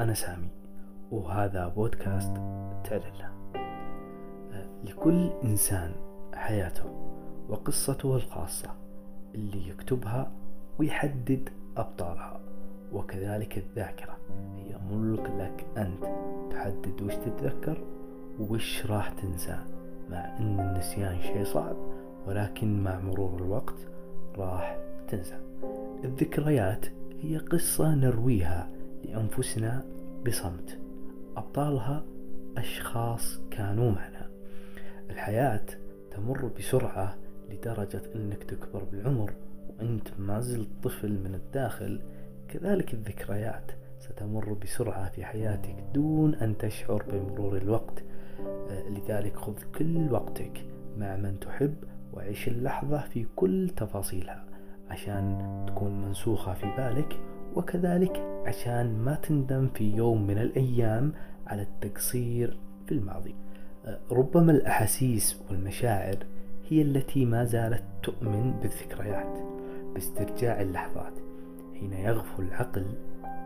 أنا سامي وهذا بودكاست تعلله لكل إنسان حياته وقصته الخاصة اللي يكتبها ويحدد أبطالها وكذلك الذاكرة. هي ملك لك أنت. تحدد وش تتذكر وش راح تنسى. مع أن النسيان شيء صعب ولكن مع مرور الوقت راح تنسى. الذكريات هي قصة نرويها لأنفسنا بصمت. أبطالها أشخاص كانوا معنا. الحياة تمر بسرعة لدرجة أنك تكبر بالعمر وأنت ما زلت طفل من الداخل. كذلك الذكريات ستمر بسرعة في حياتك دون أن تشعر بمرور الوقت. آه، لذلك خذ كل وقتك مع من تحب وعيش اللحظة في كل تفاصيلها عشان تكون منسوخة في بالك. وكذلك عشان ما تندم في يوم من الأيام على التقصير في الماضي. آه، ربما الأحاسيس والمشاعر هي التي ما زالت تؤمن بالذكريات باسترجاع اللحظات حين يغفو العقل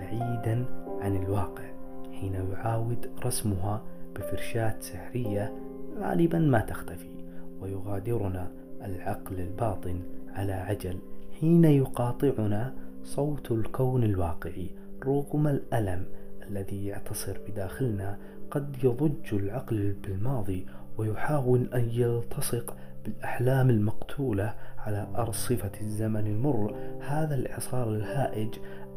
بعيدا عن الواقع حين يعاود رسمها بفرشاة سحرية غالبا ما تختفي ويغادرنا العقل الباطن على عجل حين يقاطعنا صوت الكون الواقعي رغم الألم الذي يعتصر بداخلنا قد يضج العقل بالماضي ويحاول أن يلتصق بالأحلام المقتولة على أرصفة الزمن المر. هذا الإعصار الهائج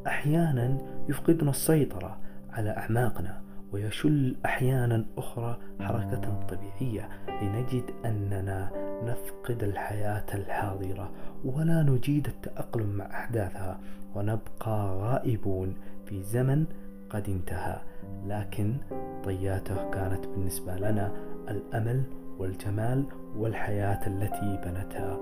أحيانا يفقدنا السيطرة على أعماقنا. ويشل أحيانا أخرى حركة طبيعية لنجد أننا نفقد الحياة الحاضرة ولا نجيد التأقلم مع أحداثها ونبقى غائبون في زمن قد انتهى. لكن طياته كانت بالنسبة لنا الأمل والجمال والحياة التي بنتها.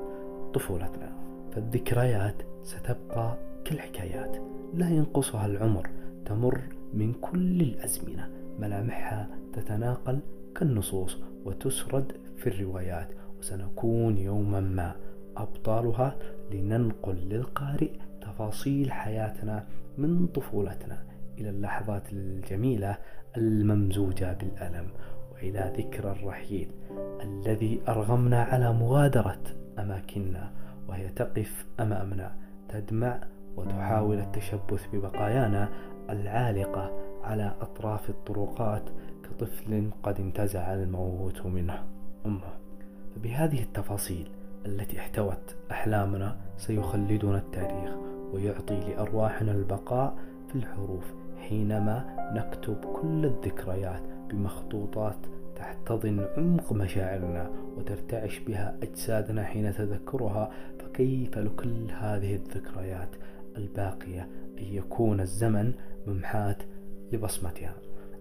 طفولتنا. فالذكريات ستبقى كالحكايات. لا ينقصها العمر. تمر من كل الأزمنة. ملامحها تتناقل كالنصوص وتسرد في الروايات وسنكون يوما ما أبطالها لننقل للقارئ تفاصيل حياتنا من طفولتنا إلى اللحظات الجميلة الممزوجة بالألم وإلى ذكرى الرحيل الذي أرغمنا على مغادرة أماكننا وهي تقف أمامنا تدمع وتحاول التشبث ببقايانا العالقة على أطراف الطرقات كطفل قد انتزع الموت منه. أمه فبهذه التفاصيل التي احتوت أحلامنا سيخلدنا التاريخ ويعطي لأرواحنا البقاء في الحروف حينما نكتب كل الذكريات بمخطوطات تحتضن عمق مشاعرنا وترتعش بها أجسادنا حين تذكرها فكيف لكل هذه الذكريات الباقية أن يكون الزمن ممحاة لبصمتها.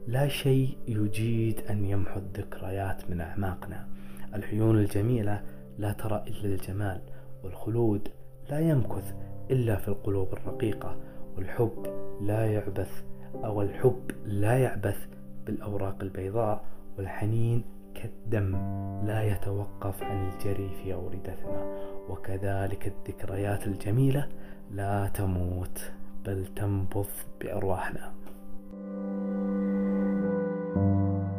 لا شيء يجيد أن يمحو الذكريات من أعماقنا. العيون الجميلة لا ترى إلا الجمال والخلود لا يمكث إلا في القلوب الرقيقة. والحب لا يعبث أو الحب لا يعبث بالأوراق البيضاء. والحنين كالدم لا يتوقف عن الجري في أوردتنا وكذلك الذكريات الجميلة لا تموت بل تنبض بأرواحنا. Música